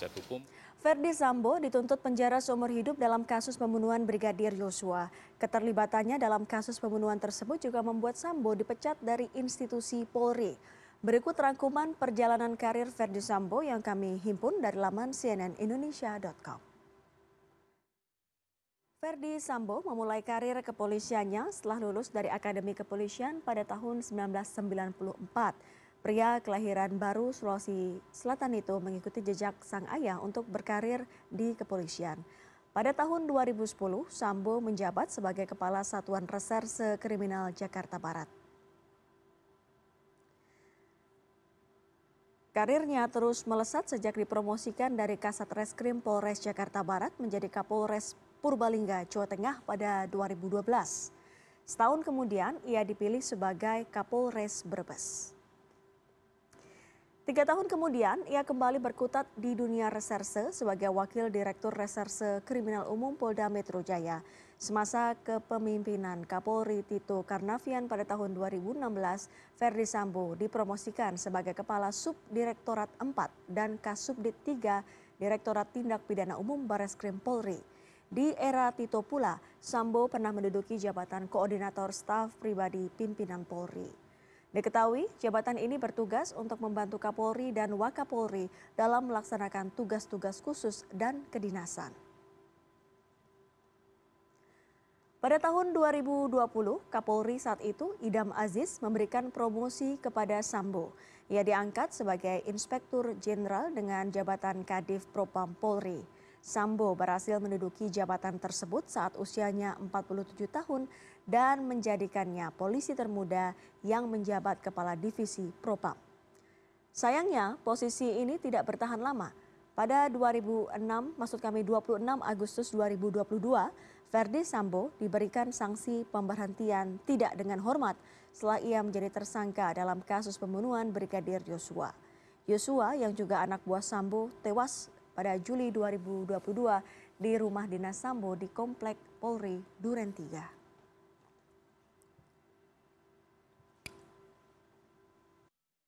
penasihat hukum. Ferdi Sambo dituntut penjara seumur hidup dalam kasus pembunuhan Brigadir Yosua. Keterlibatannya dalam kasus pembunuhan tersebut juga membuat Sambo dipecat dari institusi Polri. Berikut rangkuman perjalanan karir Ferdi Sambo yang kami himpun dari laman cnnindonesia.com. Ferdi Sambo memulai karir kepolisiannya setelah lulus dari Akademi Kepolisian pada tahun 1994. Pria kelahiran baru Sulawesi Selatan itu mengikuti jejak sang ayah untuk berkarir di kepolisian. Pada tahun 2010, Sambo menjabat sebagai Kepala Satuan Reserse Kriminal Jakarta Barat. Karirnya terus melesat sejak dipromosikan dari Kasat Reskrim Polres Jakarta Barat menjadi Kapolres Purbalingga, Jawa Tengah pada 2012. Setahun kemudian, ia dipilih sebagai Kapolres Brebes. Tiga tahun kemudian, ia kembali berkutat di dunia reserse sebagai Wakil Direktur Reserse Kriminal Umum Polda Metro Jaya. Semasa kepemimpinan Kapolri Tito Karnavian pada tahun 2016, Ferdi Sambo dipromosikan sebagai Kepala Subdirektorat 4 dan Kasubdit 3 Direktorat Tindak Pidana Umum Bareskrim Polri. Di era Tito pula, Sambo pernah menduduki jabatan Koordinator Staf Pribadi Pimpinan Polri. Diketahui jabatan ini bertugas untuk membantu Kapolri dan Wakapolri dalam melaksanakan tugas-tugas khusus dan kedinasan. Pada tahun 2020, Kapolri saat itu Idam Aziz memberikan promosi kepada Sambo. Ia diangkat sebagai Inspektur Jenderal dengan jabatan Kadif Propam Polri. Sambo berhasil menduduki jabatan tersebut saat usianya 47 tahun dan menjadikannya polisi termuda yang menjabat kepala divisi Propam. Sayangnya posisi ini tidak bertahan lama. Pada 2006, maksud kami 26 Agustus 2022, Verdi Sambo diberikan sanksi pemberhentian tidak dengan hormat setelah ia menjadi tersangka dalam kasus pembunuhan Brigadir Yosua. Yosua yang juga anak buah Sambo tewas pada Juli 2022 di rumah dinas Sambo di Komplek Polri Duren 3.